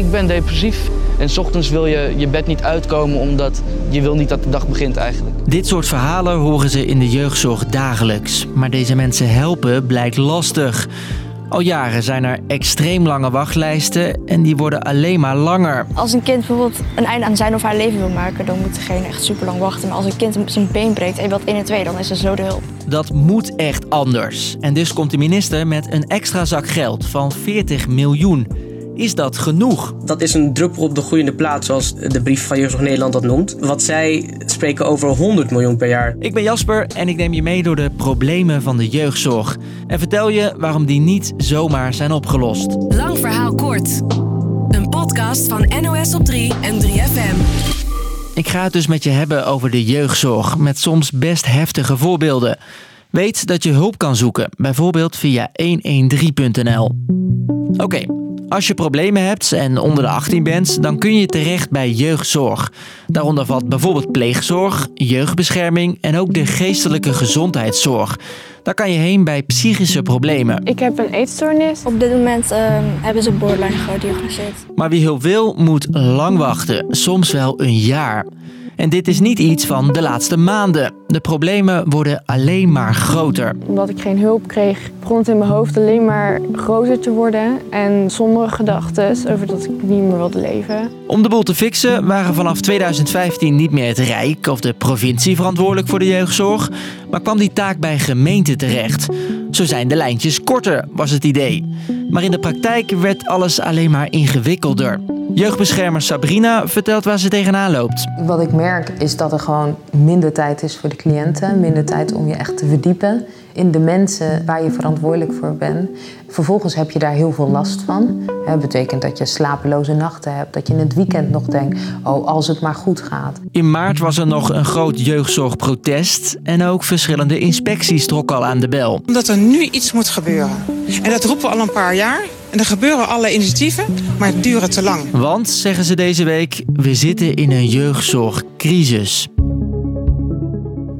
ik ben depressief. En s ochtends wil je je bed niet uitkomen omdat je wil niet dat de dag begint eigenlijk. Dit soort verhalen horen ze in de jeugdzorg dagelijks. Maar deze mensen helpen blijkt lastig. Al jaren zijn er extreem lange wachtlijsten en die worden alleen maar langer. Als een kind bijvoorbeeld een einde aan zijn of haar leven wil maken, dan moet degene echt super lang wachten. Maar als een kind zijn been breekt en wilt 1 en 2, dan is er zo de hulp. Dat moet echt anders. En dus komt de minister met een extra zak geld van 40 miljoen. Is dat genoeg? Dat is een druppel op de groeiende plaat, zoals de brief van Jeugdzorg Nederland dat noemt. Wat zij spreken over 100 miljoen per jaar. Ik ben Jasper en ik neem je mee door de problemen van de jeugdzorg. En vertel je waarom die niet zomaar zijn opgelost. Lang verhaal kort. Een podcast van NOS op 3 en 3FM. Ik ga het dus met je hebben over de jeugdzorg, met soms best heftige voorbeelden. Weet dat je hulp kan zoeken, bijvoorbeeld via 113.nl. Oké, als je problemen hebt en onder de 18 bent, dan kun je terecht bij jeugdzorg. Daaronder valt bijvoorbeeld pleegzorg, jeugdbescherming en ook de geestelijke gezondheidszorg. Daar kan je heen bij psychische problemen. Ik heb een eetstoornis. Op dit moment ehm, hebben ze borderline gediagnoseerd. Maar wie hulp wil, moet lang wachten, soms wel een jaar. En dit is niet iets van de laatste maanden. De problemen worden alleen maar groter. Omdat ik geen hulp kreeg, begon het in mijn hoofd alleen maar groter te worden. En sombere gedachten over dat ik niet meer wilde leven. Om de boel te fixen waren vanaf 2015 niet meer het Rijk of de provincie verantwoordelijk voor de jeugdzorg, maar kwam die taak bij gemeenten terecht. Zo zijn de lijntjes korter, was het idee. Maar in de praktijk werd alles alleen maar ingewikkelder. Jeugdbeschermer Sabrina vertelt waar ze tegenaan loopt. Wat ik merk is dat er gewoon minder tijd is voor de cliënten, minder tijd om je echt te verdiepen in de mensen waar je verantwoordelijk voor bent. Vervolgens heb je daar heel veel last van. Dat betekent dat je slapeloze nachten hebt, dat je in het weekend nog denkt, oh als het maar goed gaat. In maart was er nog een groot jeugdzorgprotest en ook verschillende inspecties trokken al aan de bel. Omdat er nu iets moet gebeuren. En dat roepen we al een paar jaar. En er gebeuren alle initiatieven, maar het duurt te lang. Want, zeggen ze deze week, we zitten in een jeugdzorgcrisis.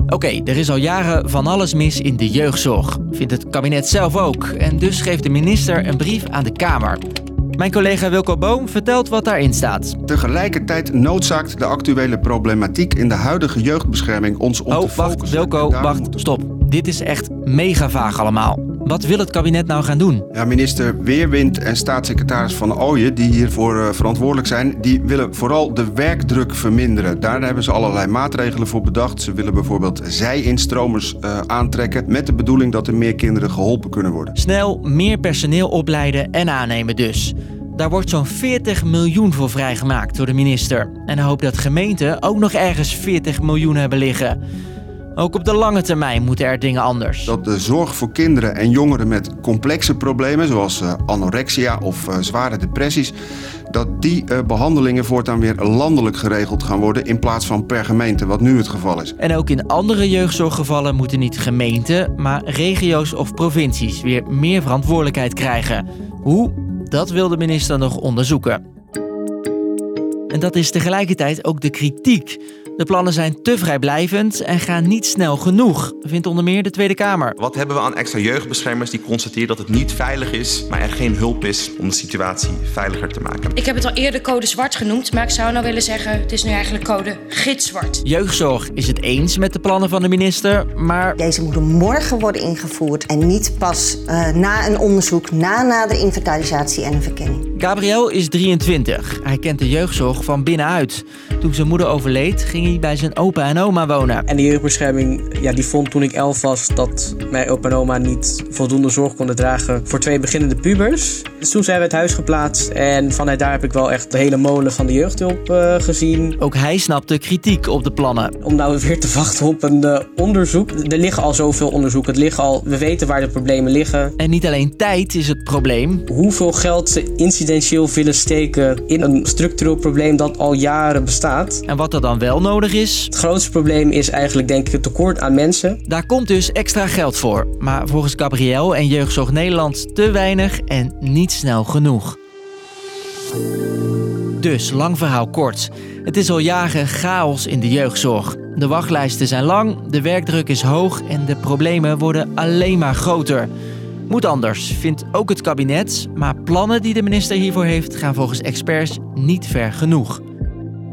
Oké, er is al jaren van alles mis in de jeugdzorg. Vindt het kabinet zelf ook. En dus schreef de minister een brief aan de Kamer. Mijn collega Wilco Boom vertelt wat daarin staat. Tegelijkertijd noodzaakt de actuele problematiek in de huidige jeugdbescherming ons om oh, te wacht, focussen. Wilco, wacht, stop. Dit is echt mega vaag allemaal. Wat wil het kabinet nou gaan doen? Ja, minister Weerwind en staatssecretaris Van Ooyen, die hiervoor uh, verantwoordelijk zijn, die willen vooral de werkdruk verminderen. Daar hebben ze allerlei maatregelen voor bedacht. Ze willen bijvoorbeeld zij-instromers uh, aantrekken met de bedoeling dat er meer kinderen geholpen kunnen worden. Snel meer personeel opleiden en aannemen dus. Daar wordt zo'n 40 miljoen voor vrijgemaakt door de minister. En hij hoopt dat gemeenten ook nog ergens 40 miljoen hebben liggen. Ook op de lange termijn moeten er dingen anders. Dat de zorg voor kinderen en jongeren met complexe problemen, zoals uh, anorexia of uh, zware depressies, dat die uh, behandelingen voortaan weer landelijk geregeld gaan worden in plaats van per gemeente, wat nu het geval is. En ook in andere jeugdzorggevallen moeten niet gemeenten, maar regio's of provincies weer meer verantwoordelijkheid krijgen. Hoe? Dat wil de minister nog onderzoeken. En dat is tegelijkertijd ook de kritiek. De plannen zijn te vrijblijvend en gaan niet snel genoeg, vindt onder meer de Tweede Kamer. Wat hebben we aan extra jeugdbeschermers die constateren dat het niet veilig is, maar er geen hulp is om de situatie veiliger te maken? Ik heb het al eerder code zwart genoemd, maar ik zou nou willen zeggen, het is nu eigenlijk code gitzwart. Jeugdzorg is het eens met de plannen van de minister, maar... Deze moeten morgen worden ingevoerd en niet pas uh, na een onderzoek, na nadere inventarisatie en een verkenning. Gabriel is 23. Hij kent de jeugdzorg van binnenuit. Toen zijn moeder overleed, ging hij bij zijn opa en oma wonen. En de jeugdbescherming ja, die vond toen ik elf was dat mijn opa en oma niet voldoende zorg konden dragen voor twee beginnende pubers. Dus toen zijn we het huis geplaatst en vanuit daar heb ik wel echt de hele molen van de jeugdhulp uh, gezien. Ook hij snapte kritiek op de plannen. Om nou weer te wachten op een uh, onderzoek. Er liggen al zoveel onderzoeken. Het liggen al, we weten waar de problemen liggen. En niet alleen tijd is het probleem. Hoeveel geld ze incidentieel willen steken in een structureel probleem dat al jaren bestaat. En wat er dan wel nodig is? Het grootste probleem is eigenlijk denk ik het tekort aan mensen. Daar komt dus extra geld voor. Maar volgens Gabriel en Jeugdzorg Nederland te weinig en niet snel genoeg. Dus, lang verhaal kort. Het is al jaren chaos in de jeugdzorg. De wachtlijsten zijn lang, de werkdruk is hoog en de problemen worden alleen maar groter. Moet anders, vindt ook het kabinet. Maar plannen die de minister hiervoor heeft gaan volgens experts niet ver genoeg.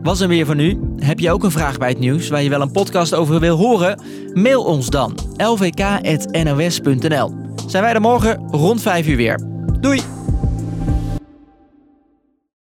Was er weer voor nu? Heb je ook een vraag bij het nieuws waar je wel een podcast over wil horen? Mail ons dan lvk.nos.nl. Zijn wij er morgen rond 5 uur weer. Doei!